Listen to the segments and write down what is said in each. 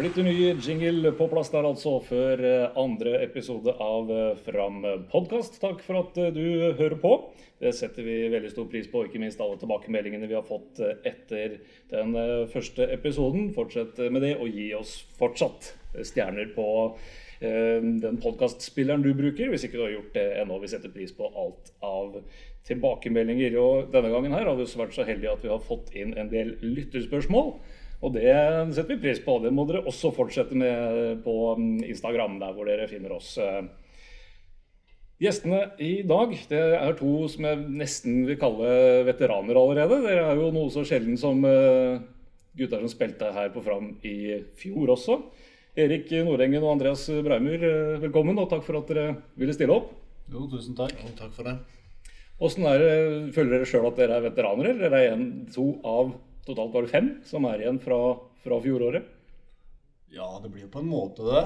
Splitter ny jingle på plass der altså før eh, andre episode av eh, Fram podkast. Takk for at eh, du hører på. Det setter vi veldig stor pris på, ikke minst alle tilbakemeldingene vi har fått etter den første episoden. Fortsett med det, og gi oss fortsatt stjerner på den podkastspilleren du bruker, hvis ikke du har gjort det ennå. Vi setter pris på alt av tilbakemeldinger. Og denne gangen her har vi også vært så heldige at vi har fått inn en del lytterspørsmål. Og det setter vi pris på. Det må dere også fortsette med på Instagram, der hvor dere finner oss. Gjestene i dag det er to som jeg nesten vil kalle veteraner allerede. Dere er jo noe så sjelden som eh, gutter som spilte her på Fram i fjor også. Erik Nordengen og Andreas Braumur, eh, velkommen, og takk for at dere ville stille opp. Jo, tusen takk. Jo, takk for det. Det, Føler dere sjøl at dere er veteraner, eller er en, to av totalt bare fem som er igjen fra, fra fjoråret? Ja, det blir jo på en måte det.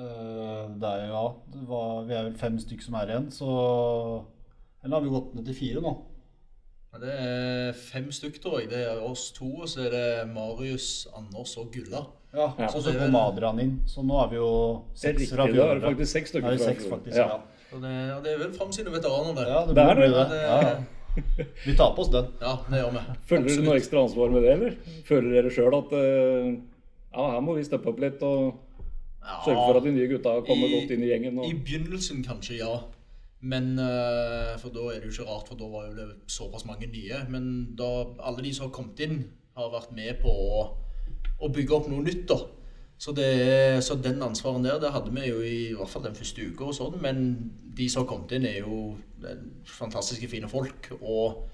Eh, det er jo, ja, det var, vi er vel fem stykker som er igjen, så Eller har vi gått ned til fire nå? Ja, det er fem stykker, tror jeg. Det er oss to, og så er det Marius, Anders og Gulla. Ja, ja. så, så kom Adrian inn. Så nå er vi jo seks fra fjoråret. Det er faktisk seks stykker fra fjoråret. Ja. Ja. Det, ja, det er vel fram sine veteraner, det. Ja, det, det er det. det. Ja, vi tar på oss den. Ja, det gjør vi. Føler dere noe ekstra ansvar med det, eller? Føler dere sjøl at uh, ja, her må vi steppe opp litt og ja, sørge for at de nye gutta kommer i, godt inn i gjengen? Og... I begynnelsen kanskje, ja. Men uh, For da er det jo ikke rart, for da var jo det såpass mange nye. Men da alle de som har kommet inn, har vært med på å, å bygge opp noe nytt, da så, det, så, den ansvaren der, det hadde vi jo i, i hvert fall den første uka og sånn. Men de som har kommet inn, er jo fantastiske, fine folk. Og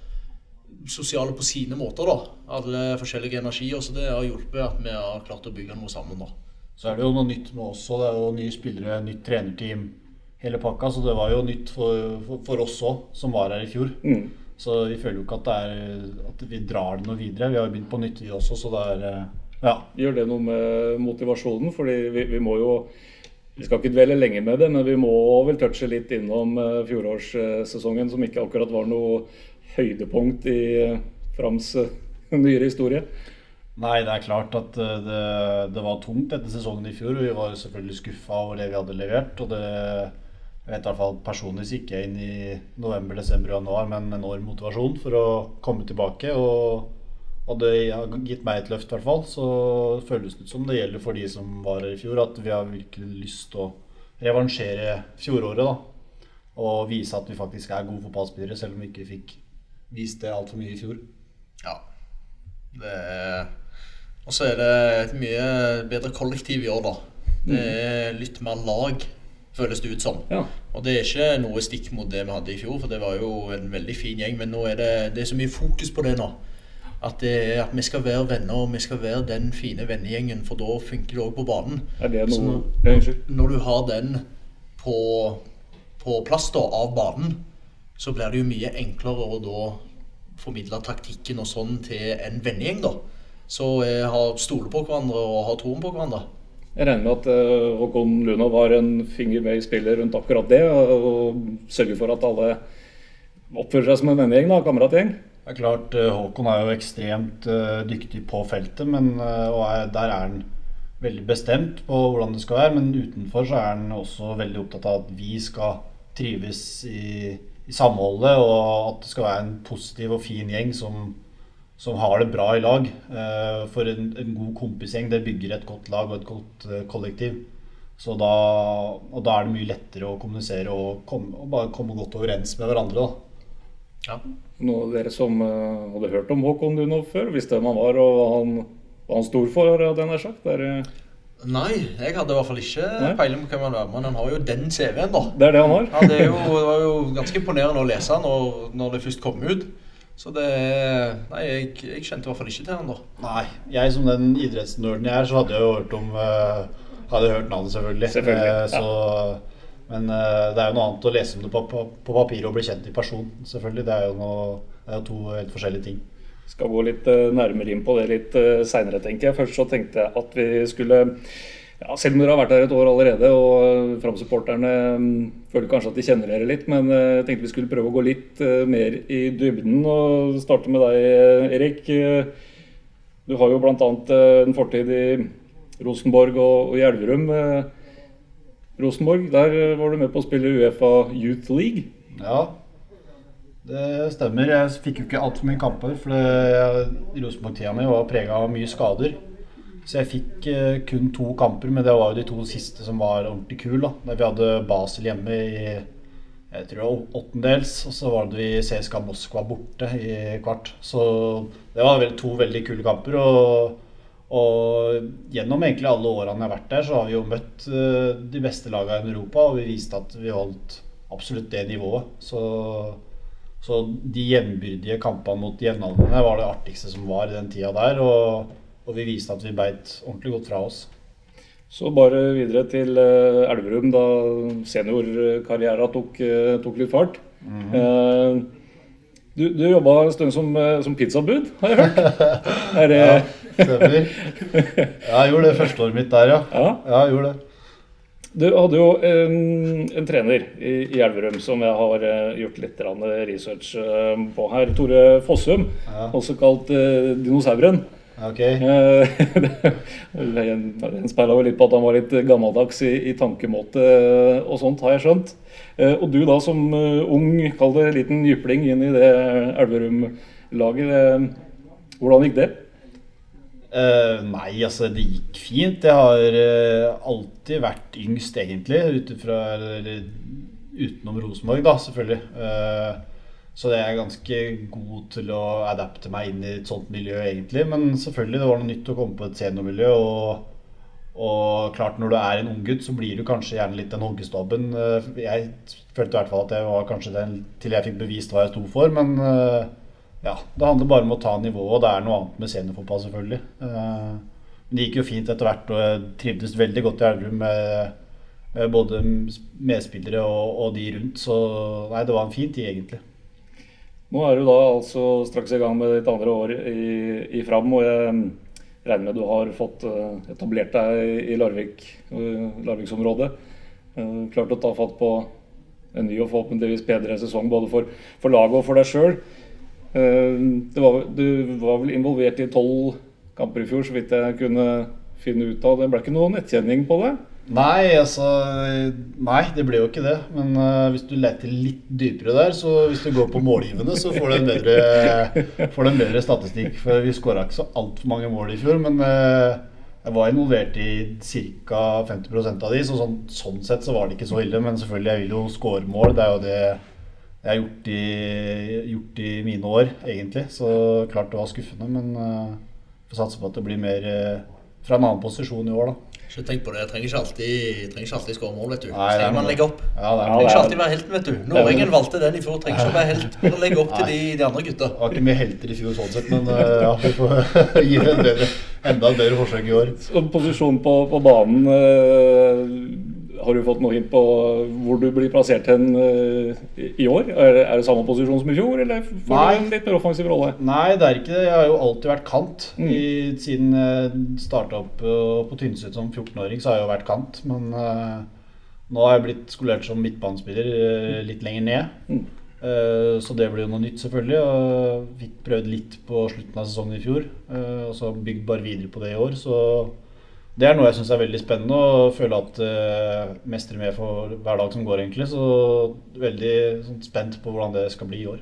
sosiale på sine måter, da. Alle forskjellige energier. Så det har hjulpet at vi har klart å bygge noe sammen, da. Så er det jo noe nytt med oss òg. Det er jo nye spillere, nytt trenerteam, hele pakka. Så det var jo nytt for, for, for oss òg, som var her i fjor. Mm. Så vi føler jo ikke at, er, at vi drar det noe videre. Vi har jo begynt på nytt, vi også, så det er ja. Gjør det noe med motivasjonen? Fordi vi, vi, må jo Vi skal ikke dvele lenge med det, men vi må vel touche litt innom uh, fjorårssesongen, som ikke akkurat var noe høydepunkt i uh, Frams uh, nyere historie. Nei, det er klart at det, det, var tungt etter sesongen i fjor. Vi var selvfølgelig skuffa over det vi hadde levert. og det jeg vet i hvert fall Personlig gikk jeg inn i november, desember og januar med en enorm motivasjon for å komme tilbake. og og det har gitt meg et løft, i hvert fall. Så føles det ut som det gjelder for de som var her i fjor, at vi har virkelig lyst til å revansjere fjoråret. da. Og vise at vi faktisk er gode fotballspillere, selv om vi ikke fikk vist det altfor mye i fjor. Ja. Det er Og så er det et mye bedre kollektiv i år, da. Det mm. er litt mer lag, føles det ut som. Ja. Og det er ikke noe stikk mot det vi hadde i fjor, for det var jo en veldig fin gjeng. Men nå er det, det er så mye fokus på det nå. At, det, at, vi skal være venner, og vi skal være den fine vennegjengen, for da funker det òg på banen. Er det noe, når, når, du har den på, på plass da, av banen, så blir det jo mye enklere å da formidle taktikken og sånn til en vennegjeng. da. Så jeg eh, har stoler på hverandre og har troen på hverandre. Jeg regner med at uh, Håkon Luna var en finger med i spillet rundt akkurat det, og, og sørger for at alle oppfører seg som en vennegjeng, da, kameratgjeng? Det er klart, eh, Håkon er jo ekstremt uh, dyktig på feltet, men, uh, og er, der er han veldig bestemt på hvordan det skal være. Men utenfor så er han også veldig opptatt av at vi skal trives i, i samholdet, og at det skal være en positiv og fin gjeng som, som har det bra i lag. For en, en, god kompisgjeng det bygger et godt lag og et godt kollektiv. Så da, og da er det mye lettere å kommunisere og, komme, og bare komme godt overens med hverandre. da. Ja. Noen av dere som uh, hadde hørt om Håkon Dunov før, visste hvem han var og hva han, hva han sto for? hadde han sagt. Der, uh... Nei, jeg hadde i hvert fall ikke peiling på hvem han var. Men han har jo den CV-en, da. Det er det han har. ja, det, jo, det, var jo ganske imponerende å lese når, når det først kom ut. Så det Nei, jeg, jeg, kjente i hvert fall ikke til han da. Nei, jeg som den idrettsnerden jeg er, så hadde jeg jo hørt om uh, Hadde hørt navnet, selvfølgelig. selvfølgelig. Uh, så men uh, det er jo noe annet å lese om det på, på, på papir og bli kjent i person. selvfølgelig. Det er jo, noe, det er jo to helt forskjellige ting. Skal gå litt uh, nærmere inn på det litt uh, seinere, tenker jeg. Først så tenkte jeg at vi skulle ja, Selv om dere har vært her et år allerede, og Fram-supporterne um, føler kanskje at de kjenner dere litt, men jeg tenkte vi skulle prøve å gå litt mer i dybden. og Starte med deg, Erik. Du har jo bl.a. en fortid i Rosenborg og, og Elverum. Rosenborg, der eh, var du med på å spille Uefa Youth League. Ja, det stemmer. Jeg fikk jo ikke altfor mye kamper, for Rosenborg-tida mi var prega av mye skader. Så jeg fikk eh, kun to kamper, men det var jo de to siste som var ordentlig kule. Da vi hadde Basel hjemme i jeg tror det var åttendels, og så var det vi CSKA Moskva borte i kvart. Så det var to veldig kule kamper. Og, og, gjennom egentlig alle årene jeg har vært der, så har vi jo møtt uh, de beste lagene i Europa, og vi viste at vi holdt absolutt det nivået. Så, så de jevnbyrdige kampene mot jevnaldrende var det artigste som var i den tida der. Og, og vi viste at vi beit ordentlig godt fra oss. Så bare videre til uh, Elverum, da seniorkarrieren tok, uh, tok litt fart. Mm -hmm. du, du jobba en stund som, som pizzabud, har jeg hørt? Er det... ja, stemmer. Jeg gjorde det første året mitt der, ja. ja. jeg gjorde det. Du hadde jo en, en trener i, i, Elverum som jeg har gjort litt research på her. Tore Fossum, ja. også kalt Dinosauren. Ok. Den speila jo litt på at han var litt gammeldags i, i tankemåte eh, og sånt, har jeg skjønt. Eh, og du da som eh, ung, kall det liten jypling inn i det Elverum-laget. Hvordan gikk det? Uh, nei, altså det gikk fint. Jeg har uh, alltid vært yngst, egentlig. Utenfra, eller, utenom Rosenborg, da, selvfølgelig. Uh, så det er ganske god til å adapte meg inn i et sånt miljø, egentlig. Men selvfølgelig, det var noe nytt å komme på et seniormiljø. Og, og klart, når du er en unggutt, så blir du kanskje gjerne litt den hoggestabben. Jeg følte i hvert fall at jeg var kanskje den til jeg fikk bevist hva jeg sto for. Men ja, det handler bare om å ta nivået, det er noe annet med seniorfotball, selvfølgelig. Eh, men det gikk jo fint etter hvert, og jeg trivdes veldig godt i Elverum med, med både medspillere og, og de rundt. Så nei, det var en fin tid, egentlig. Nå er du da altså straks i gang med ditt andre år i, i Fram. og jeg regner med du har fått eh, etablert deg i Larvik, eh, Larviksområdet. Eh, klart å ta fatt på en ny og forhåpentligvis bedre sesong både for, for laget og for deg sjøl. Du var vel involvert i tolv kamper i fjor, så vidt jeg kunne finne ut av. Det ble ikke noen nettkjenning på det? Nei, altså Nei, det ble jo ikke det. Men uh, hvis du leter litt dypere der, så hvis du går på målgivende, så får du en bedre, får du en bedre statistikk. For vi skåra ikke så altfor mange mål i fjor, men uh, jeg var involvert i ca. 50% av de, så sånn, sånn, sett så var det ikke så ille. Men selvfølgelig, jeg vil jo skåre mål. Det er jo det jeg har gjort i, gjort i mine år, egentlig. Så klart det var skuffende, men uh, får satse på at det blir mer fra en annen posisjon i år, da. Ikke tenk på det. Jeg trenger ikke alltid, trenger ikke alltid skåre mål, vet du. Nei, trenger man legge opp. Ja, det trenger ikke alltid være helten, vet du. Nordengen valgte den i fjor. Trenger ikke å være helt. Bare legge opp til de, de, andre gutta. Det var ikke mye helter i fjor sånn sett, men uh, ja, vi får gi det bedre, enda et bedre forsøk i år. Så posisjon på, på banen uh, har du fått noe hint på hvor du blir plassert hen uh, i år? Er, er, det samme posisjon som i fjor, eller får Nei. du en litt mer offensiv rolle? Nei, det er ikke det. Jeg har jo alltid vært kant. Mm. I, siden jeg starta opp uh, på Tynset som 14-åring, så har jeg jo vært kant. Men uh, nå har jeg blitt skolert som midtbanespiller litt lenger ned. Mm. Så det blir jo noe nytt, selvfølgelig. Og fikk prøvd litt på slutten av sesongen i fjor. Og så bygd bare videre på det i år. Så det er noe jeg syns er veldig spennende, og føler at uh, mestrer med for hver dag som går, egentlig. Så veldig sånn, spent på hvordan det skal bli i år.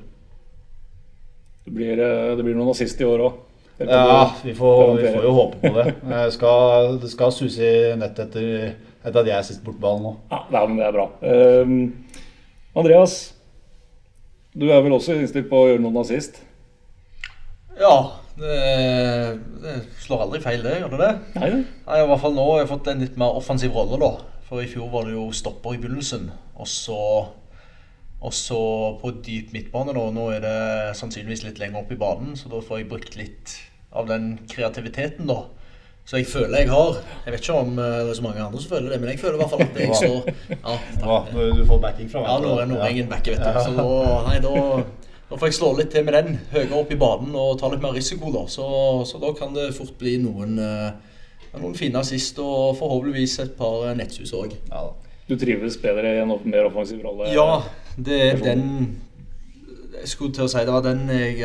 Det blir, eh, det blir noen nazist i år òg? Ja, vi får, vi får, jo håpe på det. Skal, det skal suse i nettet etter, etter at jeg er sist bort ballen nå. Ja, men det er bra. Um, Andreas, du er vel også innstilt på å gjøre noe nazist? Ja, det, det, slår aldri feil, det. Gjør det det? Nei, Nei, I hvert fall nå har jeg fått en litt mer offensiv rolle, da. For i fjor var det jo stopper i begynnelsen. Og så, og så på dyp midtbane, da. Nå er det sannsynligvis litt lenger opp i banen, så da får jeg brukt litt av den kreativiteten, da. Så jeg føler jeg har Jeg vet ikke om eh, det er så mange andre som føler det, men jeg føler i hvert fall at jeg står ja, ja, Du får backing fra meg? Ja, nå er Nordengen backer, vet du. Så nå, nei, da nå får jeg slå litt til med den høyere opp i banen og ta litt mer risiko. da. Så, så da kan det fort bli noen, uh, noen fine assist og forhåpentligvis et par nettsus òg. Ja, du trives bedre i en mer offensiv rolle? Ja, det er den Jeg skulle til å si det var den jeg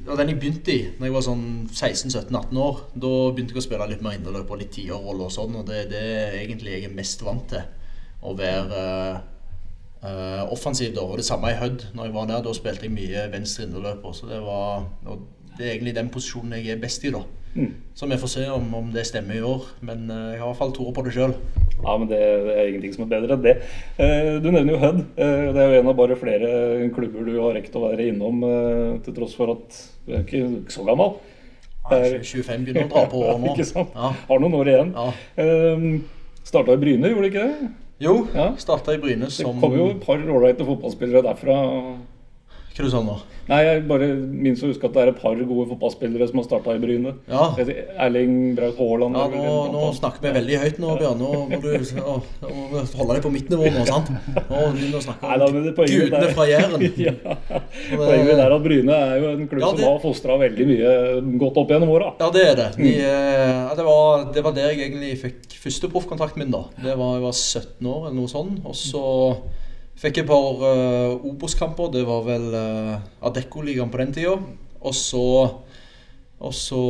det var den jeg begynte i da jeg var sånn 16-17-18 år. Da begynte jeg å spille litt mer indreløp og litt tiårrolle og sånn, og det er det egentlig jeg er mest vant til. Å være eh, offensiv da. Og det samme i Hødd. Når jeg var der, da spilte jeg mye venstre indreløper. Så det var og det er egentlig den posisjonen jeg er best i, da. Mm. Så vi får se om, om det stemmer i år. Men eh, jeg har i hvert fall troa på det sjøl. Ja, men det, er ingenting som er bedre enn det. Eh, Du nevner jo Hødd. Det er jo en av bare flere klubber du har rekt å være innom, til tross for at du er ikke så gammel. Er- 25 begynner å dra på år nå. Ja. Har noen år igjen. ja. Starta i Bryne, gjorde du ikke det? Jo, Ja. starta i Bryne Det som kom jo et par ålreite fotballspillere derfra. Du sa nå? Nei, jeg bare minst å huske at det er et par gode fotballspillere som har starta i Bryne. Ja. Erling Braut Haaland Ja, nå, nå snakker vi veldig høyt nå, Bjørn. Nå må du å, å, holde deg på mitt nivå nå, sant? Nå begynner vi å snakke Nei, da, om det poenget gudene der- fra Jæren. ja. Poenget er at Bryne er jo en klubb Ja, som har fostra veldig mye godt opp gjennom åra. Ja, det er det. De, eh, ja, det, var, det var der jeg egentlig fikk første proffkontrakten min. da. Det var, Jeg var 17 år eller noe sånt. Og så fikk et par uh, Obos-kamper. Det var vel uh, Adecco-ligaen på den tida. Og så, og så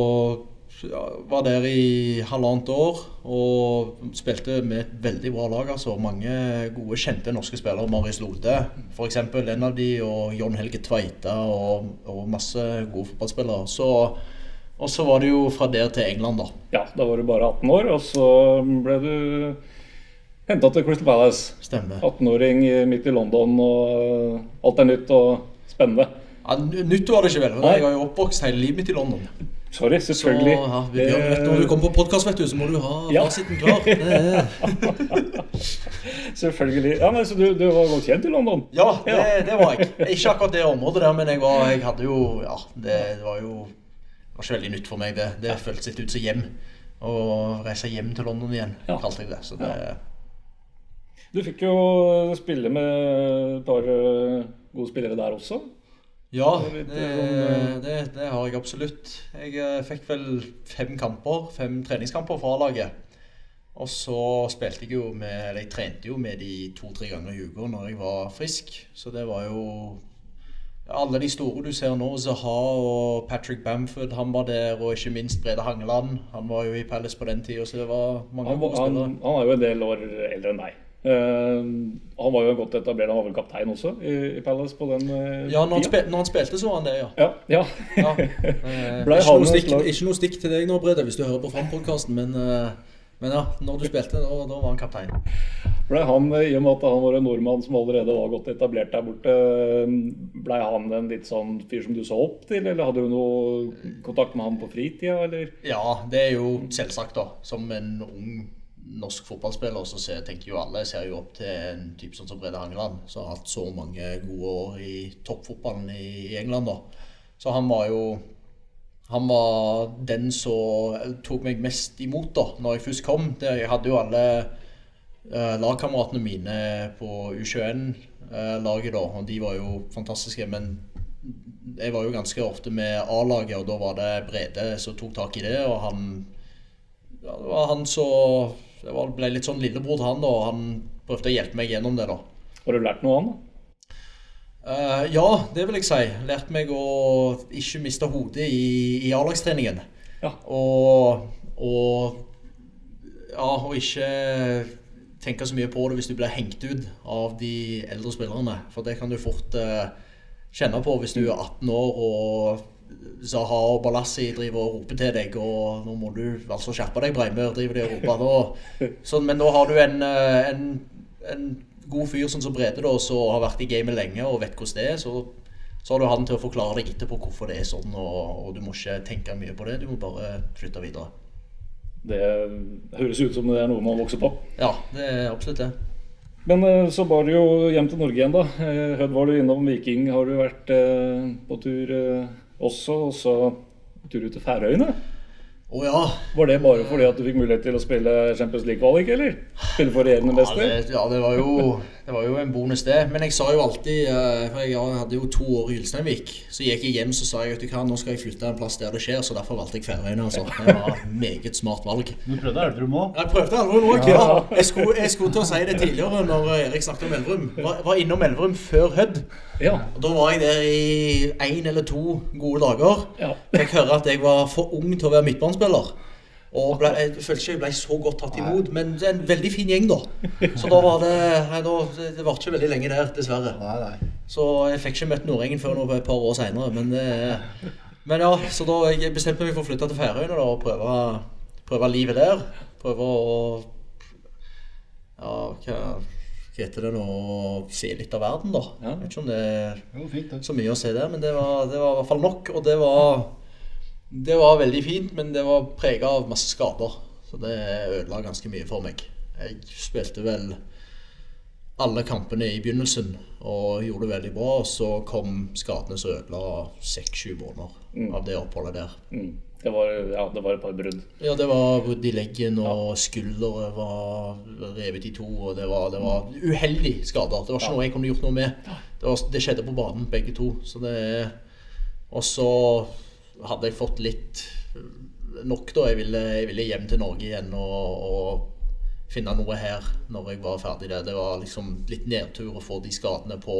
ja, var der i halvannet år og spilte med et veldig bra lag. altså Mange gode, kjente norske spillere. Marius Lode f.eks. En av de, og John Helge Tveita og, og masse gode fotballspillere. Så, og så var det jo fra der til England, da. Ja, da var du bare 18 år, og så ble du henta til Crystal Palace. Stemmer. 18-åring midt i London, og alt er nytt og spennende. Ja, nytt var det ikke vel. Jeg har jo oppvokst hele livet mitt i London. Sorry, Så selvfølgelig. ja, Bjørn, vet, når du kommer på podkast, vet du, så må du ha Ja. fasiten klar. Det selvfølgelig. Ja, men Så du, du var godt kjent i London? Ja, det, det var jeg. Ikke akkurat det området der, men jeg, var, jeg hadde jo Ja, det var jo det var ikke veldig nytt for meg, det. Det føltes litt ut som hjem. Å reise hjem til London igjen, Ja. kalte jeg det. Så det Du fikk jo spille med et par eh, gode spillere der også. Ja, Det det, sånn, det, det har jeg absolutt. Jeg eh, fikk vel fem kamper, fem treningskamper fra A-laget. Og så spilte jeg jo med Eller jeg trente jo med de to-tre ganger i uka når jeg var frisk. Så det var jo alle de store du ser nå, Zaha og Patrick Bamford, han var der. Og ikke minst Brede Hangeland. Han var jo i Palace på den tida, så det var mange Han, gode spillere. han, han er jo en del år eldre enn deg. Eh, han var jo godt etablert, han var vel kaptein også i, i Palace på den uh, Ja, når han, spil, når han spilte, så var han det, ja. Ja, ja. ja. Eh, ikke, noe stikk, ikke noe stikk til deg nå, Brede, hvis du hører på Fram-podkasten, men, eh, men ja, når du spilte, da, da var han kaptein. Ble han, I og med at han var en nordmann som allerede var godt etablert der borte, ble han en litt sånn fyr som du så opp til, eller hadde du noe kontakt med han på fritida, eller? Ja, det er jo selvsagt, da. Som en ung norsk fotballspiller så ser, tenker jo alle ser jo opp til en type sånn som Brede Hangeland, som har hatt så mange gode år i toppfotballen i, England, da. Så han var jo han var den som tok meg mest imot da når jeg først kom. Jeg hadde jo alle eh, lagkameratene mine på U21-laget da, og de var jo fantastiske. Men jeg var jo ganske ofte med A-laget, og da var det Brede som tok tak i det. Og han ja, Det var han som Det var, ble litt sånn lillebror til han, da, og han prøvde å hjelpe meg gjennom det, da. Har du lært noe av han? Eh, ja, det vil jeg si. Lært meg å ikke miste hodet i, i A-lagstreningen. Ja. Og, og Ja, og ikke tenke så mye på det hvis du blir hengt ut av de eldre spillerne. For det kan du fort uh, kjenne på hvis du er 18 år og Zaha og Balassi driver og roper til deg, og nå må du altså skjerpe deg, Breimør, driver de og roper. Da, så, men nå har du en, eh, en, en god fyr sånn som Brede, da, som har vært i gamet lenge og vet hvordan det er. Så, så har du han til å forklare deg etterpå hvorfor det er sånn, og, og du må ikke tenke mye på det. Du må bare flytte videre. Det høres ut som det er noe man vokser på. Ja, det er absolutt det. Men eh, så var du jo hjem til Norge igjen, da. Eh, Hødd var du innom Viking. Har du vært eh, på tur eh, også? Og så tur ut til Færøyene? Å ja. Var det bare fordi at du fikk mulighet til å spille Champions League-kvalik, eller? Spille for regjerende Ja mester? det, ja, det var jo Det var jo en bonus, det. Men jeg sa jo alltid eh, For jeg hadde jo to år i Ulsteinvik. Så gikk jeg hjem så sa jeg vet du hva, nå skal jeg flytte en plass der det skjer, så derfor valgte jeg Færøyene. Altså. Det var et meget smart valg. Du prøvde Elverum òg? Jeg prøvde Elverum òg, ja. Jeg skulle, jeg skulle til å si det tidligere når Erik snakket om Elverum. Var, var innom Elverum før Hødd. Ja. Og Da var jeg der i én eller to gode dager. Ja. Fikk høre at jeg var for ung til å være midtbanespiller. Og ble, jeg følte ikke jeg ble så godt tatt imot, men det er en veldig fin gjeng, da. Så da var det nei, da, Det varte ikke veldig lenge der, dessverre. Nei, nei. Så jeg fikk ikke møtt Nordengen før nå et par år seinere. Men, det- men ja, så da jeg bestemte meg for å flytte til Færøyene da, og prøve, prøve livet der. Prøve å Ja, hva, hva heter det nå Se litt av verden, da. Ja. Jeg vet ikke om det er Jo, fint så mye å se der, men det var, det var i hvert fall nok. Og det var, det var veldig fint, men det var prega av masse skader. Så det ødela ganske mye for meg. Jeg spilte vel alle kampene i begynnelsen og gjorde det veldig bra. Og så kom skadene som ødela seks-sju måneder av det oppholdet der. Mm. Det, var, ja, det var et par brudd. Ja, det var brudd i leggen, og skuldre var revet i to. Og det var, det var uheldige skader. Det var ikke noe jeg kunne gjort noe med. Det, var, det skjedde på banen, begge to. Så det Og så hadde jeg fått litt nok, da. Jeg ville, jeg ville hjem til Norge igjen og, og finne noe her når jeg var ferdig der. Det var liksom litt nedtur å få de skadene på,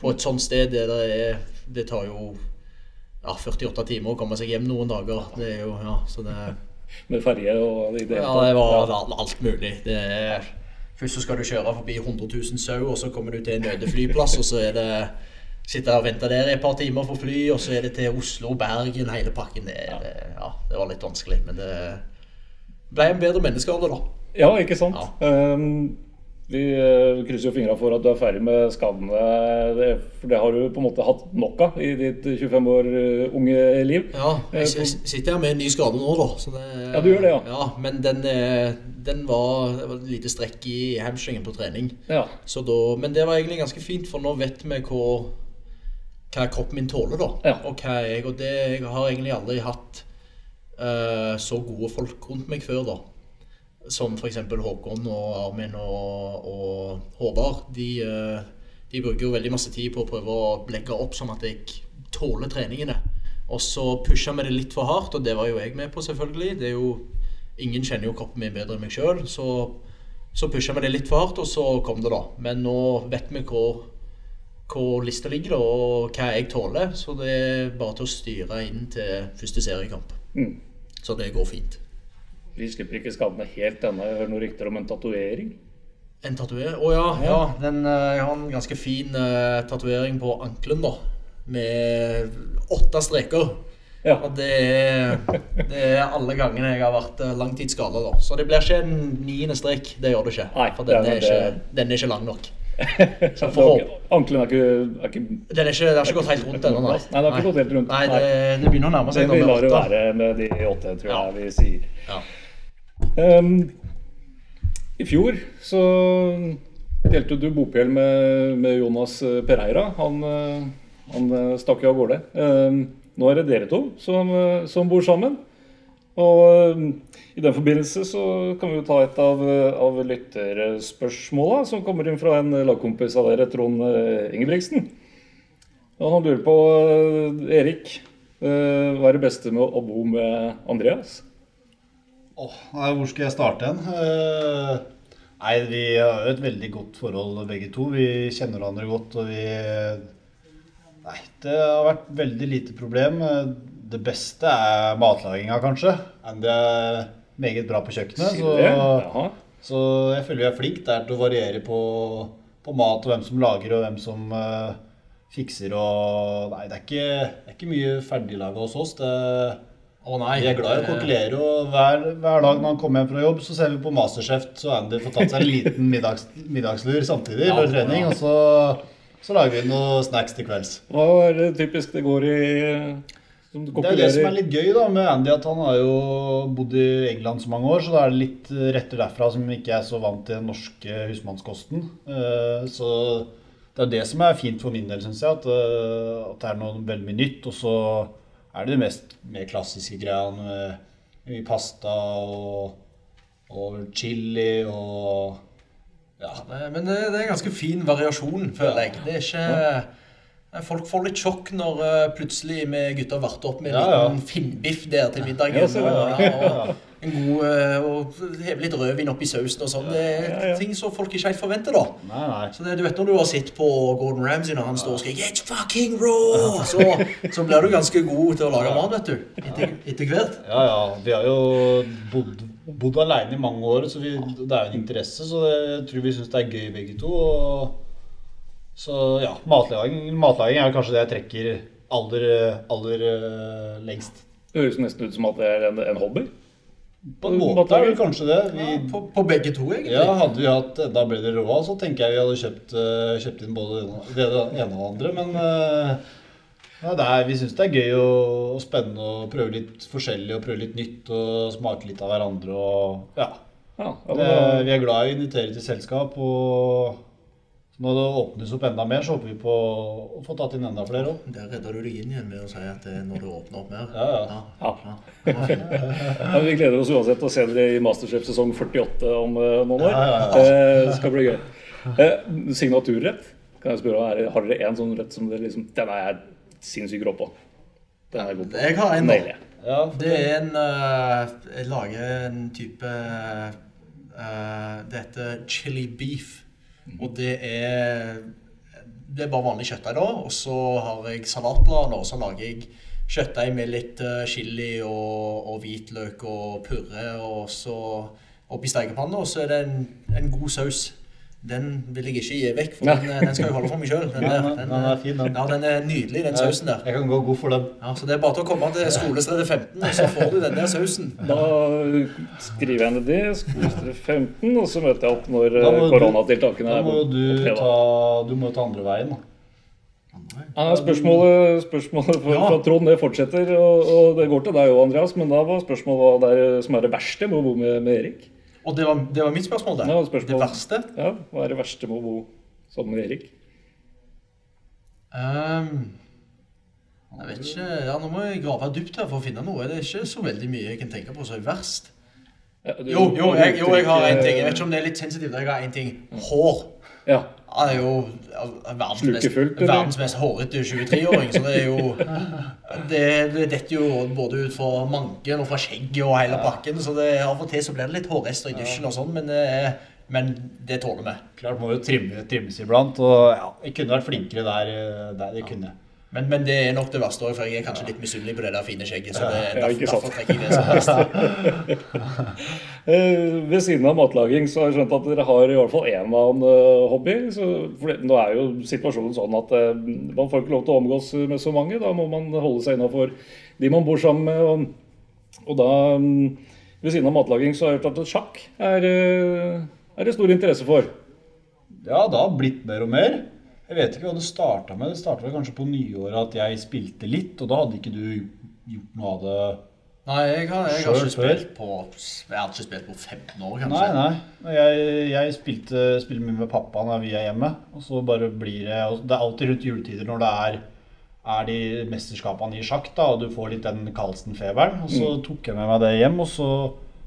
på et sånt sted. Det, er, det tar jo ja, 48 timer å komme seg hjem noen dager. Det er jo, ja, så det Med ferje og i det ja, det var alt- alt mulig. Det er, først så skal du kjøre forbi 100 000 sau, og så kommer du til en øde flyplass, og så er det Sitte og vente der i et par timer for fly, og så er det til Oslo, Bergen, hele pakken. Det, ja. ja, det var litt vanskelig, men det ble en bedre menneskealder, da. Ja, ikke sant? Ja. Um, vi eh, krysser jo fingra for at du er ferdig med skadene. Det, for det har du på en måte hatt nok av i ditt 25 år eh, unge liv. Ja, jeg s- s- sitter her med en ny skade nå, da. Så det, Ja, du gjør det, ja. ja men den, eh, den var, det var et lite strekk i hamstringen på trening. Ja. Så da, men det var egentlig ganske fint, for nå vet vi hvor, hva kroppen min tåler, da. Ja. Og hva jeg, og det, jeg har egentlig aldri hatt uh, så gode folk rundt meg før, da. Som f.eks. Håkon og Armin og, og Håvard. De, uh, de bruker jo veldig masse tid på å prøve å legge opp sånn at jeg tåler treningene. Og så pusha vi det litt for hardt, og det var jo jeg med på, selvfølgelig. Det er jo, ingen kjenner jo kroppen min bedre enn meg sjøl, så, så pusha vi det litt for hardt, og så kom det, da. Men nå vet vi hvor, hvor lista ligger, da, og hva jeg tåler. Så det er bare til å styre inn til første seriekamp. Mm. Så det går fint. Vi slipper ikke skadene helt ennå. Jeg hører noen rykter om en tatovering. En tatuering? Å ja, ja. Den, eh, jeg har en ganske fin uh, tatovering på ankelen, da. Med åtte streker. Ja. Og det er, det er alle gangene jeg har vært uh, langtidsskada, da. Så det blir ikke en niende strek. Det gjør det ikke. Nei, for den er, det- ikke, den er ikke lang nok. Så. Ankelen er ikke, er ikke Den er ikke, det har ikke gått helt rundt ennå, nei. Nei, det har ikke gått helt rundt. Nei, det, det begynner å nærme Det seg. vi når lar det være med de åtte, tror Ja. jeg vi sier. Ja. Um, I fjor så delte du bopel med, med Jonas eh, Pereira. Han, eh, han eh, stakk jo av gårde. Um, nå er det dere to som, som bor sammen. Og um, i den forbindelse så kan vi jo ta et av, av lytterspørsmåla som kommer inn fra en lagkompis av dere, Trond eh, Ingebrigtsen. Og han lurer på, eh, Erik, eh, hva er det beste med å bo med Andreas? Åh, nei, hvor skal jeg starte hen? Nei, vi har jo et veldig godt forhold begge to. Vi kjenner hverandre godt, og vi Nei, det har vært veldig lite problem. Det beste er matlaginga, kanskje. Men er meget bra på kjøkkenet. Så, så jeg føler vi er flinke der til å variere på, på mat og hvem som lager og hvem som uh, fikser og Nei, det er ikke, det er ikke mye ferdiglaga hos oss. Det Å nei. vi er glad i å kokkelere, og hver, hver dag når han kommer hjem fra jobb, så ser vi på Masterchef, så Andy får tatt seg en liten middags, middagslur samtidig Ja, før trening, og så, så lager vi noen snacks til kvelds. Hva er det typisk det går i Det er det som er litt gøy da med Andy, at han har jo bodd i England så mange år, så da er det litt retter derfra som ikke er så vant til den norske husmannskosten. Eh, Så det er det som er fint for min del, syns jeg, at, eh, at det er noe veldig mye nytt. Og så er det de mest mer klassiske greiene med mye pasta og, og chili og Ja, men det, er er ganske fin variasjon, føler jeg. Det er ikke Folk får litt sjokk når eh, plutselig vi gutter varter opp med en Ja, ja. liten finnbiff der til middagen. Og, og en god eh, Og heve litt rødvin oppi sausen og sånn. Det er ting som folk ikke helt forventer, da. Nei, nei. Så det, du vet når du har sett på Gordon Ramsay når han står og skriker 'It's fucking raw', så, så blir du ganske god til å lage mat, vet du. Etter, etter hvert. Ja, ja. Vi har jo bodd, bodd alene i mange år, så vi, det er jo en interesse. Så det, jeg tror vi syns det er gøy begge to. Og, så ja, matlaging, matlaging er kanskje det jeg trekker aller, aller uh, lengst. Det høres nesten ut som at det er en, en hobby. På en måte er det kanskje det. Vi, Ja, på, på begge to, egentlig. ja, hadde vi hatt enda bedre råd, så tenker jeg vi hadde kjøpt, uh, kjøpt inn både det ene og det andre. Men uh, ja, det er, vi syns det er gøy og, og spennende å prøve litt forskjellig og prøve litt nytt og smake litt av hverandre og ja. Ja, Det, vi er glad i å invitere til selskap, og når det åpnes opp enda mer, så håper vi på å få tatt inn enda flere òg. Der redder du deg inn igjen med å si at det er når det åpner opp mer. Ja, ja. Ja. ja. vi gleder oss uansett til å se dere i Masterchef sesong 48 om eh, noen år. Ja, ja, ja. det skal bli gøy. Eh, signaturrett? Kan jeg spørre, er, Har dere en sånn rett som dere liksom Den er jeg sinnssykt rå på. Den er jeg god på. Jeg har en. Ja, Det er en eh, Jeg lager en type uh, Det heter chili beef. Og det er Det er bare vanlig kjøttdeig, da. Og så har jeg salatblader, og så lager jeg kjøttdeig med litt eh, chili og, og hvitløk og purre, og så oppi stekepanna, og så er det en, en god saus. Den vil jeg ikke gi vekk, for den, eh, den skal jeg holde for meg sjøl. Den, Ja, den- den er fin, den. Ja, den er nydelig, den sausen der. jeg kan gå god for den. Ja, Så det er bare til å komme til Skolestredet 15, og så får du den der sausen. Da skriver jeg ned det. Skolestredet 15, og så møter jeg opp når koronatiltakene er eh, Da må jo du ta, du må ta andre veien. da. Ja, spørsmålet, spørsmålet for, Ja. fra Trond det fortsetter, og, og det går til deg òg, Andreas. Men da var spørsmålet hva det er som er det verste med å bo med, med Erik. Og det var, det var mitt spørsmål, det. Ja, spørsmål. Det verste? Ja, Hva er det verste med å bo sammen med Erik? Um, jeg vet ikke ja, Nå må jeg grave dypt her for å finne noe. Det er ikke så veldig mye jeg kan tenke på som er verst. Ja, du- Jo, jo, jeg, jo, jeg har en ting. Jeg vet ikke om det er litt sensitivt. Jeg har en ting. Hår. Ja, Han er jo verdens verdens mest hårete 23-åring, så det er jo Det, det detter jo både ut fra manken og fra skjegget og hele pakken, så det, av og til så blir det litt hårrester i dusjen og sånn, men, det er- men det tåler vi. Klart må jo trimme, trimmes iblant. Og ja, vi kunne vært flinkere der. eh, der det kunne jeg. Men, men det er nok det verste òg, for jeg er kanskje litt misunnelig på det der fine skjegget. Så det, Ja, derfor, trekker jeg det som verst. Eh, Ved siden av matlaging så har jeg skjønt at dere har i hvert fall én annen eh, hobby. Så, for nå er jo situasjonen sånn at eh, man får ikke lov til å omgås med så mange. Da må man holde seg innafor de man bor sammen med. Og, og da, mm, ved siden av matlaging, så har jeg hørt at sjakk er, er det stor interesse for. Ja, det har blitt mer og mer. Jeg vet ikke hva det starta med. Det starta kanskje på nyåret at jeg spilte litt, og da hadde ikke du gjort noe av det Nei, jeg har, jeg har ikke spilt på Jeg har ikke spilt på 15 år, kanskje. Nei, nei. Jeg, jeg spilte, spilte mye med pappa når vi er hjemme. Og så bare blir det og Det er alltid rundt juletider når det er, er de mesterskapene i sjakk, da, og du får litt den Carlsen-feberen. Og så tok jeg med meg det hjem, og så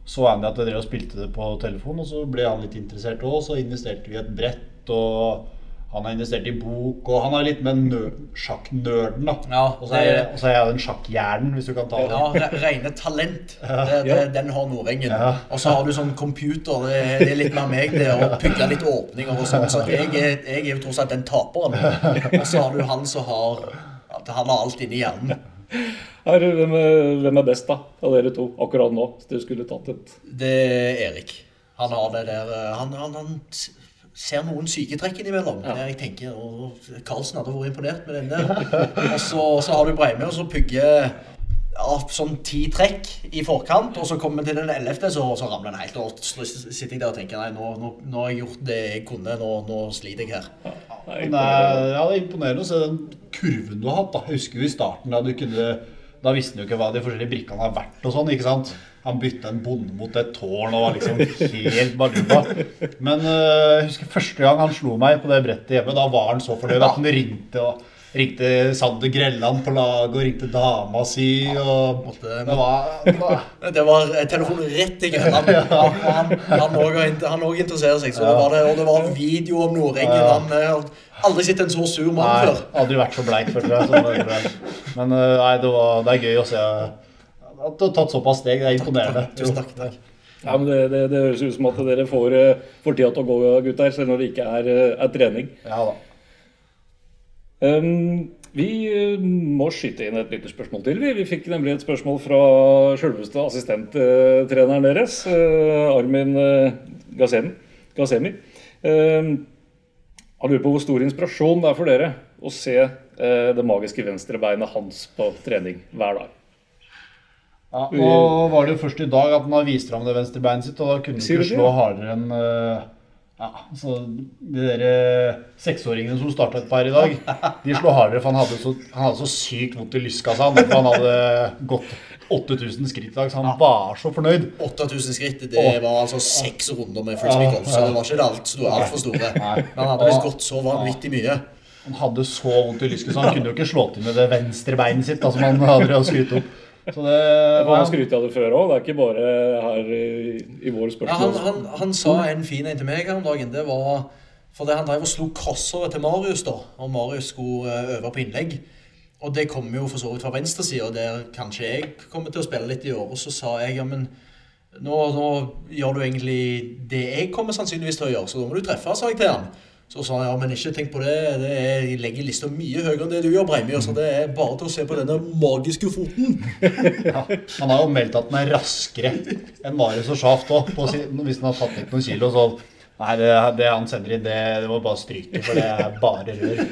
så han at jeg drev og spilte det på telefon, og så ble han litt interessert òg. Så investerte vi i et brett, og han har investert i bok, og han er litt med sjakknerden, da. Ja, og så er, jeg- det- og så er jeg den sjakkhjernen, hvis du kan ta det. Ja, rene talent. Det, det, den har Nordengen. Ja. Og så har du sånn computer. Det, er- det er litt mer meg, det å pugge litt åpninger og sånn. Så jeg er, jeg er jo tross alt den taperen. Og så har du han som har Han har alt inni hjernen. Her, hvem, er, hvem er best da, av dere to akkurat nå? Hvis dere skulle tatt et Det er Erik. Han har det der eh, Han, han, han ser noen syketrekk innimellom. Der jeg tenker og Karlsen hadde vært imponert med den der. Og så, så har du Breime, og så pugger ja, sånn ti trekk i forkant, og så kommer vi til den ellevte, så, så ramler den helt. Og så sitter jeg der og tenker nei, nå, nå, nå har jeg gjort det jeg kunne, nå, nå sliter jeg her. Nei, Men det er, ja, det er imponerende å se den kurven du har hatt. da. Jeg husker jo i starten da du kunne Da visste han jo ikke hva de forskjellige brikkene har vært og sånn, ikke sant? Han bytta en bonde mot et tårn og var liksom helt baluba. Men øh, jeg husker første gang han slo meg på det brettet hjemme, da var han så fornøyd at han ringte og ringte Sander Grelland på laget og ringte dama si og Måtte, Det var, det var det var telefonen rett i Grelland. Han, han interesserer seg. Så det var det, og det var video om Nordengen. Han har aldri sett en så sur mann før. aldri vært så bleik før, jeg. Men eh, nei, det, var, det er gøy å se at du har tatt såpass steg. Det er imponerende. Tusen takk, takk. Ja, men det, det, det høres ut som at dere får, eh, får tida til å gå, gutter, selv når det ikke er, eh, er trening. Ja da. Um, vi eh, må skyte inn et lytterspørsmål til. Vi, vi fikk nemlig et spørsmål fra selveste assistenttreneren deres, eh, Armin uh, Gazemi. Um, han lurer på hvor stor inspirasjon det er for dere å se eh, det magiske venstrebeinet hans på trening hver dag. Ja, nå var det jo først i dag at han har vist fram det venstrebeinet sitt, og da kunne han ikke slå hardere enn eh, ja, så De der eh, seksåringene som starta et par i dag, de slo hardere, for han hadde så, han hadde så sykt vondt i lystkassa. Han, han hadde gått 8000 skritt i dag, så han var så fornøyd. 8000 skritt, det var altså seks runder med fullspeed golf, så det var ikke alt store, altfor store. Men han hadde visst gått så vanvittig mye. Han hadde så vondt i lysket, så han kunne jo ikke slå til med det venstre beinet sitt, Altså, som han hadde skryte opp. Så det Han var, skrytt av det før òg, det er ikke bare her i, i våre Ja, han, spørsmål. han, han sa en fin en til meg her om dagen. Det var fordi han drev og slo crossover til Marius, da. Og Marius skulle eh, øve på innlegg. Og det kom jo for så vidt fra venstresida, der kanskje jeg kommer til å spille litt i år. Og så sa jeg ja, men nå, nå gjør du egentlig det jeg kommer sannsynligvis til å gjøre, så da må du treffe, sa jeg til han. Så sa han ja, men ikke tenk på det. det er, jeg legger lista mye høyere enn det du gjør, Breimyr. Så det er bare til å se på denne magiske foten. ja, han har jo meldt at den er raskere enn Marius og Sjaft òg, hvis han har tatt litt noen kilo. Så nei, det, det han sender inn, det, det må bare stryke, for det er bare rør.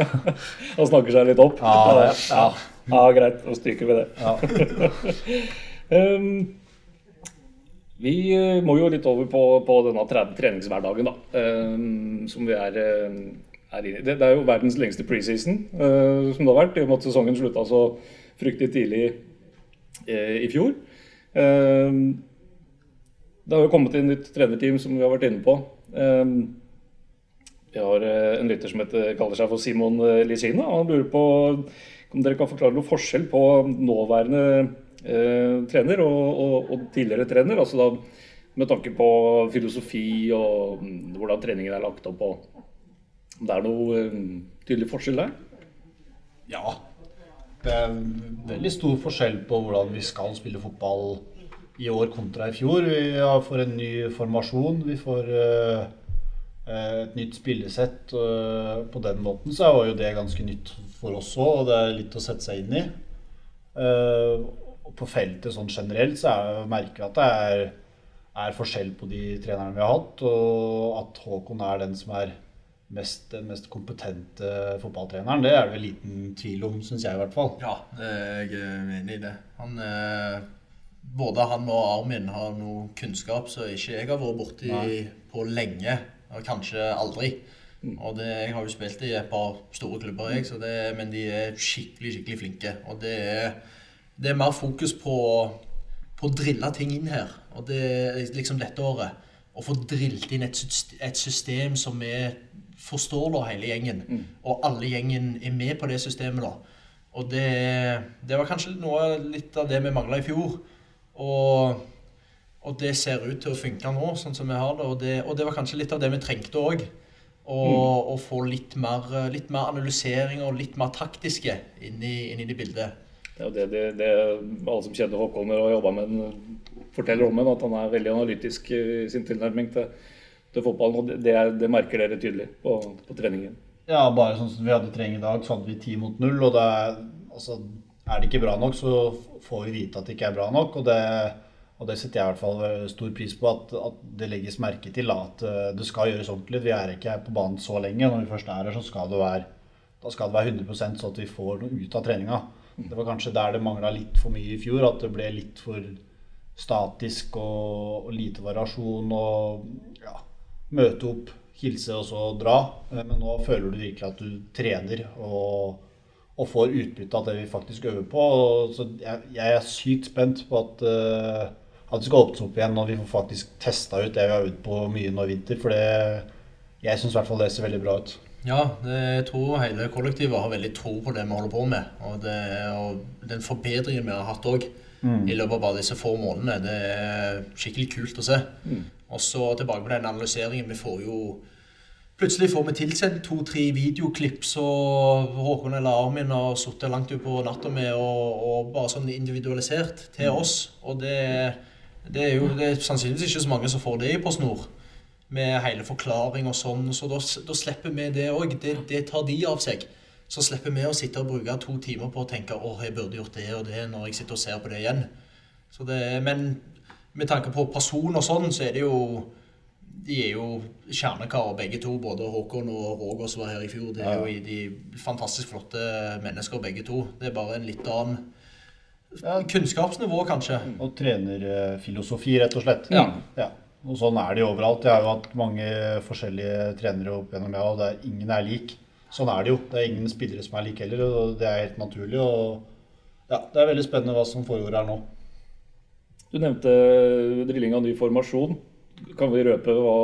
Han snakker seg litt opp. Ja, det, ja. Ja, greit. Da stryker vi det. Ja. Um, vi eh, må jo litt over på, på denne treningshverdagen, da. Um, som vi er, eh, er inne i. Det, det er jo verdens lengste preseason eh, som det har vært, i og med at sesongen slutta så fryktelig tidlig eh, i fjor. Det har jo kommet inn nytt trenerteam, som vi har vært inne på. Vi har eh, en lytter som heter, kaller seg for Simon eh, Lisina. Han lurer på om dere kan forklare noe forskjell på nåværende eh, trener og, og, og tidligere trener. altså da Med tanke på filosofi og mm, hvordan treningen er lagt opp. og det er noe eh, tydelig forskjell der? ja. Det er veldig stor forskjell på hvordan vi skal spille fotball i år kontra i fjor. Vi får en ny formasjon. Vi får eh, eh, et nytt spillesett. eh, på den måten så var jo det ganske nytt for oss òg, og det er litt å sette seg inn i. På feltet sånn generelt så er, merker vi at det er, er forskjell på de trenerne vi har hatt, og at Håkon er den som er mest, den mest kompetente fotballtreneren. Det er det vel liten tvil om, syns jeg i hvert fall. Ja, jeg er enig i det. Han, eh, både han og Armin har noe kunnskap som ikke jeg har vært borti Nei. på lenge, og kanskje aldri. Og det, Jeg har jo spilt i et par store klubber, jeg, så det, men de er skikkelig skikkelig flinke. Og det er, det er mer fokus på, på å drille ting inn her. Og det er liksom dette året. Å få drillet inn et, et system som vi forstår, da, hele gjengen. Og alle gjengen er med på det systemet, da. Og det, det var kanskje noe litt av det vi mangla i fjor. Og, og det ser ut til å funke nå, sånn som vi har det. Og det, og det var kanskje litt av det vi trengte òg. Å å få litt mer, litt mer analysering og litt mer taktiske inn i, inn i det bildet. Det er jo det, det, det alle som kjenner Håkon og har med den, forteller om ham, at han er veldig analytisk i sin tilnærming til, til fotballen. og det, det, er, merker dere tydelig på, på treningen. Ja, bare sånn som vi hadde trening i dag, så hadde vi ti mot null. Og det er, altså, er det ikke bra nok, så får vi vite at det ikke er bra nok. Og det, og det setter jeg i hvert fall stor pris på, at, at det legges merke til. At eh, det skal gjøres ordentlig. Vi er ikke på banen så lenge. Når vi først er her, så skal det være, da skal det være 100% så at vi får noe ut av treninga. Det var kanskje der det mangla litt for mye i fjor. At det ble litt for statisk og, og lite variasjon. Og ja, møte opp, hilse og så dra. Eh, Men nå føler du virkelig at du trener og, og får utbytte av det vi faktisk øver på. Så jeg, jeg er sykt spent på at, uh, at det skal åpnes opp igjen når vi får faktisk testa ut det vi har øvd på mye nå i vinter. For det, jeg syns i hvert fall det ser veldig bra ut. Ja, det, jeg tror hele kollektivet har veldig tro på det vi holder på med. Og, det, og den forbedringen vi har hatt òg i løpet av bare disse få månedene, det er skikkelig kult å se. Og så tilbake på den analyseringen. Vi får jo Plutselig får vi tilsendt to-tre videoklipp så Håkon eller Armin har sittet langt ut på natta med og, og bare sånn individualisert til oss. Og det, det er jo det er sannsynligvis ikke så mange som får det i PostNord. Med hele forklaring og sånn. Så da, da slipper vi det òg. Det, det tar de av seg. Så slipper vi å sitte og bruke to timer på å tenke åh, jeg burde gjort det og det når jeg sitter og ser på det igjen. Så det, men med tanke på person og sånn, så er det jo De er jo kjernekarer begge to. Både Håkon og Roger som var her i fjor. Det er jo de fantastisk flotte mennesker begge to. Det er bare en litt annen Ja. kunnskapsnivå, kanskje. Og trenerfilosofi, rett og slett. Ja. Ja. Og sånn er det jo overalt. Jeg har jo hatt mange forskjellige trenere opp gjennom, ja, og er, ingen er lik. Sånn er det jo. Det er ingen spillere som er like heller, og det er helt naturlig. Og ja, det er veldig spennende hva som foregår her nå. Du nevnte drilling av ny formasjon. Kan vi røpe hva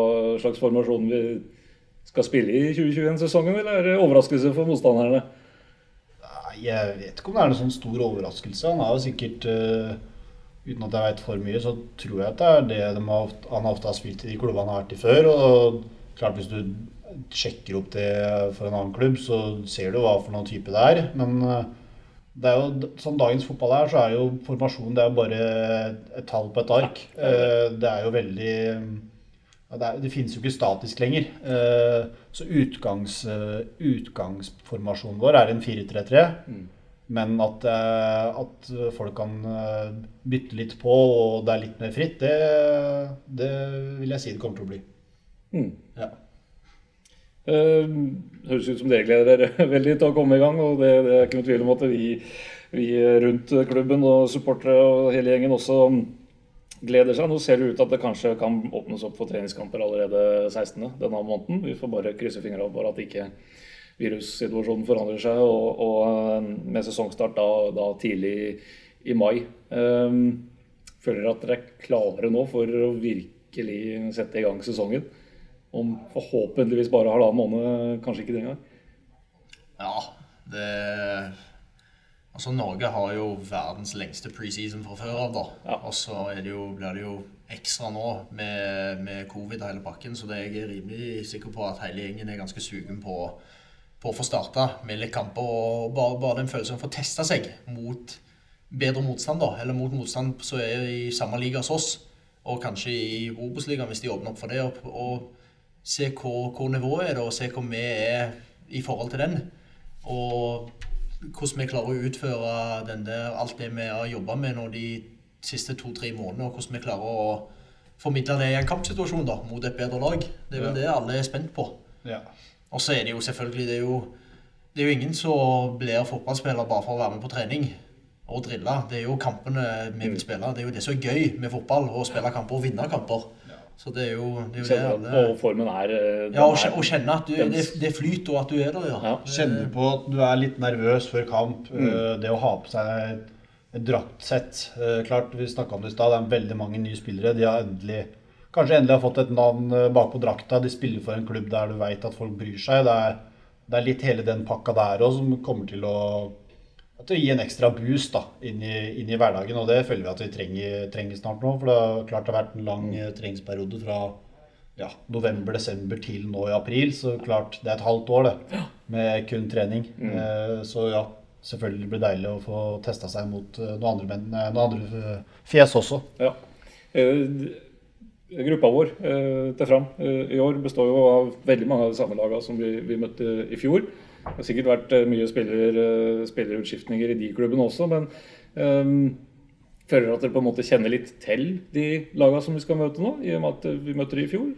slags formasjon vi skal spille i 2021-sesongen, eller er det overraskelse for motstanderne? Jeg vet ikke om det er noen sånn stor overraskelse. Han har jo sikkert eh, Uten at jeg vet for mye, så tror jeg at det er det de har, han ofte har spilt i de klubbene han har vært i før. Og klart hvis du sjekker opp det for en annen klubb, så ser du hva for noen type det er. Men eh, det er jo, som dagens fotball er, så er jo formasjonen det er jo bare et tall på et ark. Eh, Det er jo veldig det, er, det finnes jo ikke statisk lenger. Eh, så utgangs, utgangsformasjonen vår er en 4-3-3. Men at, eh, at folk kan eh, bytte litt på, og det er litt mer fritt, det, det vil jeg si det kommer til å bli. Mm. Ja. Uh, høres ut som dere gleder dere veldig til å komme i gang. og Det, det er ikke noen tvil om at vi, vi rundt klubben og supportere og hele gjengen også gleder seg. Nå ser det ut til at det kanskje kan åpnes opp for treningskamper allerede 16. denne måneden. Vi får bare krysse fingrene for at det ikke virussituasjonen forandrer seg, og, og eh, med sesongstart da, da tidlig i mai. Um, føler dere at dere er klare nå for å virkelig sette i gang sesongen? Om forhåpentligvis bare halvannen måned, kanskje ikke det engang. Ja, det Altså, Norge har jo verdens lengste preseason fra før av, da. Ja. Og så er det jo, blir det jo ekstra nå med, med covid og hele pakken, så det er jeg rimelig sikker på at hele gjengen er ganske sugen på, på å få starta med litt kamper. Og bare, bare den følelsen av å få testa seg mot bedre motstand, da. Eller mot motstand som er i samme liga som oss. Og kanskje i Obos-ligaen, hvis de åpner opp for det. Og, og se hvor, hvor nivået er, da, og se hvor vi er i forhold til den. Og hvordan vi klarer å utføre den der, alt det vi har jobba med nå de siste to-tre månedene, og hvordan vi klarer å formidle det i en kampsituasjon da, mot et bedre lag. Det er vel Ja. det alle er spent på. Ja. Og så er det jo selvfølgelig det er jo, det er jo ingen som blir fotballspiller bare for å være med på trening og drille. Det er jo kampene vi vil spille. Det er jo det som er gøy med fotball, å spille kamper og vinne kamper. Så det er jo det, er jo det alle og formen er eh, Ja, og, er- og kjenne at du, det, det flyter, og at du er der, ja. Ja. Kjenne på at du er litt nervøs før kamp. Mm. Eh, Det å ha på seg et, et draktsett eh, Klart, vi snakka om det i stad, det er veldig mange nye spillere. De har endelig Kanskje endelig har fått et navn eh, bakpå drakta. De spiller for en klubb der du veit at folk bryr seg. Det er, det er litt hele den pakka der òg som kommer til å, til å gi en ekstra boost da, inn, i, inn i hverdagen. Og det føler vi at vi trenger, trenger snart nå. For det har klart det har vært en lang eh, treningsperiode fra ja, november-desember til nå i april. Så klart det er et halvt år det, med kun trening. Eh, så ja, selvfølgelig blir det deilig å få testa seg mot noen andre, menn, noen andre fjes også. Ja. Gruppa vår eh, til Fram eh, i år består jo av veldig mange av de samme lagene som vi, vi møtte i fjor. Det har sikkert vært eh, mye spiller, spillerutskiftninger i de klubbene også, men eh, føler dere at dere på en måte kjenner litt til de lagene som vi skal møte nå, i og med at vi møtte dem i fjor?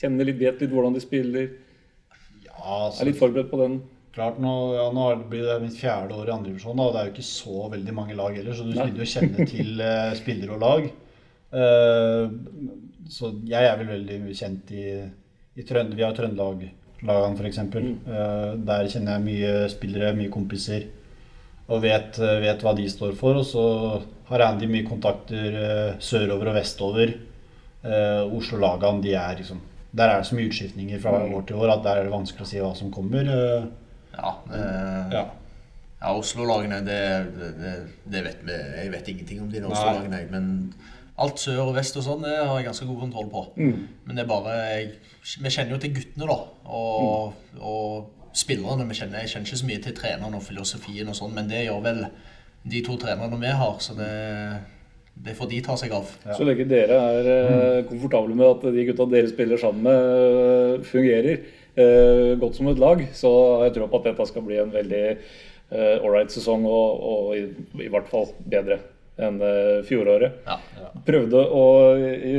Kjenner litt, vet litt hvordan de spiller, Ja, er altså, litt forberedt på den? klart nå, ja, nå er blir det mitt fjerde år i andredivisjon, og det er jo ikke så veldig mange lag heller, så du begynner jo kjenne til eh, spillere og lag. Eh, så jeg er vel veldig kjent i, i Trønd Vi har Trøndelag-lagene f.eks. Uh, der kjenner jeg mye spillere, mye kompiser, og vet, eh, vet hva de står for. Og så har Andy mye kontakter eh, sørover og vestover. Oslo-lagene de er liksom der er det så mye utskiftninger fra år til år at der er det vanskelig å si hva som kommer. eh, Ja, eh, Ja. ja Oslo-lagene, det, det, det vet vi Jeg vet ingenting om de Oslo-lagene, men alt sør og vest og sånn, det har jeg ganske god kontroll på. Men det er bare jeg, Vi kjenner jo til guttene, da. Og, og spillerne. Vi kjenner, jeg kjenner ikke så mye til treneren og filosofien og sånn, men det gjør vel de to trenerne vi har, så det, det får de ta seg av. Så lenge dere er eh, komfortable med at de gutta dere spiller sammen med, eh, fungerer eh, godt som et lag, så har jeg tro på at dette skal bli en veldig eh, ålreit sesong, og, og i, i hvert fall bedre enn eh, fjoråret. Ja. Prøvde å, i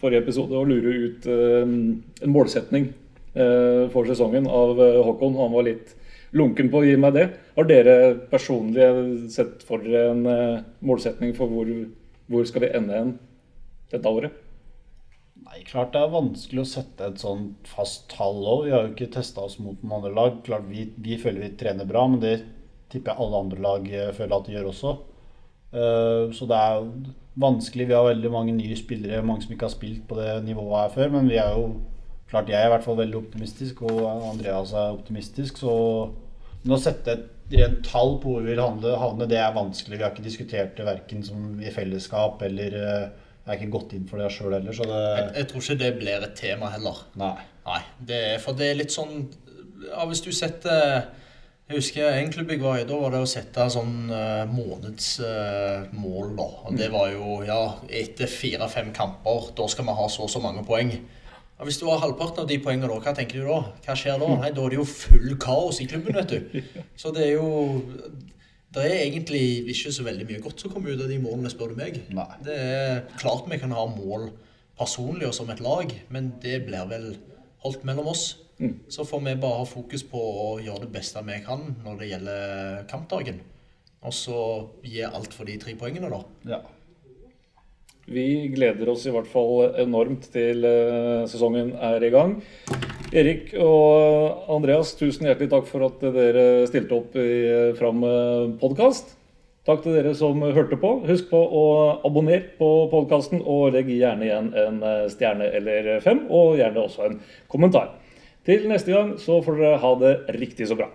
forrige episode å lure ut eh, en målsetning eh, for sesongen av Håkon. Han var litt lunken på å gi meg det. Har dere personlig sett for dere en målsetning for hvor, hvor skal vi ende hen dette året? Nei, klart det er vanskelig å sette et sånn fast tall òg. Vi har jo ikke testa oss mot noen andre lag. Klart vi, vi føler vi trener bra, men det tipper jeg alle andre lag føler at de gjør også. Eh, så det er jo vanskelig. Vi har veldig mange nye spillere, mange som ikke har spilt på det nivået her før. Men vi er jo klart jeg er i hvert fall veldig optimistisk, og Andreas er optimistisk. Så men å sette et rent tall på hvor vi vil havne, det er vanskelig. Vi har ikke diskutert det verken som i fellesskap eller eh, Jeg har ikke gått inn for det sjøl heller, så det Jeg, jeg tror ikke det blir et tema heller. Nei. Nei, det for det er litt sånn ja, Hvis du setter Jeg husker en klubb jeg var i, da var det å sette sånn uh, månedsmål, da. Og det var jo ja, etter fire-fem kamper, da skal vi ha så og så mange poeng. Og hvis du har halvparten av de poengene, da, hva tenker du da? Hva skjer da? Nei, Da er det jo full kaos i klubben, vet du. Så det er jo Det er egentlig ikke så veldig mye godt som kommer ut av de målene, spør du meg. Nei. Det er klart vi kan ha mål personlig og som et lag, men det blir vel holdt mellom oss. Så får vi bare ha fokus på å gjøre det beste vi kan når det gjelder kampdagen. Og så gi alt for de tre poengene, da. Ja. Vi gleder oss i hvert fall enormt til eh, sesongen er i gang. Erik og Andreas, tusen hjertelig takk for at dere stilte opp i eh, Fram podkast. Takk til dere som hørte på. Husk på å abonnere på podkasten, og legg gjerne igjen en eh, stjerne eller fem, og gjerne også en kommentar. Til neste gang så får dere ha det riktig så bra.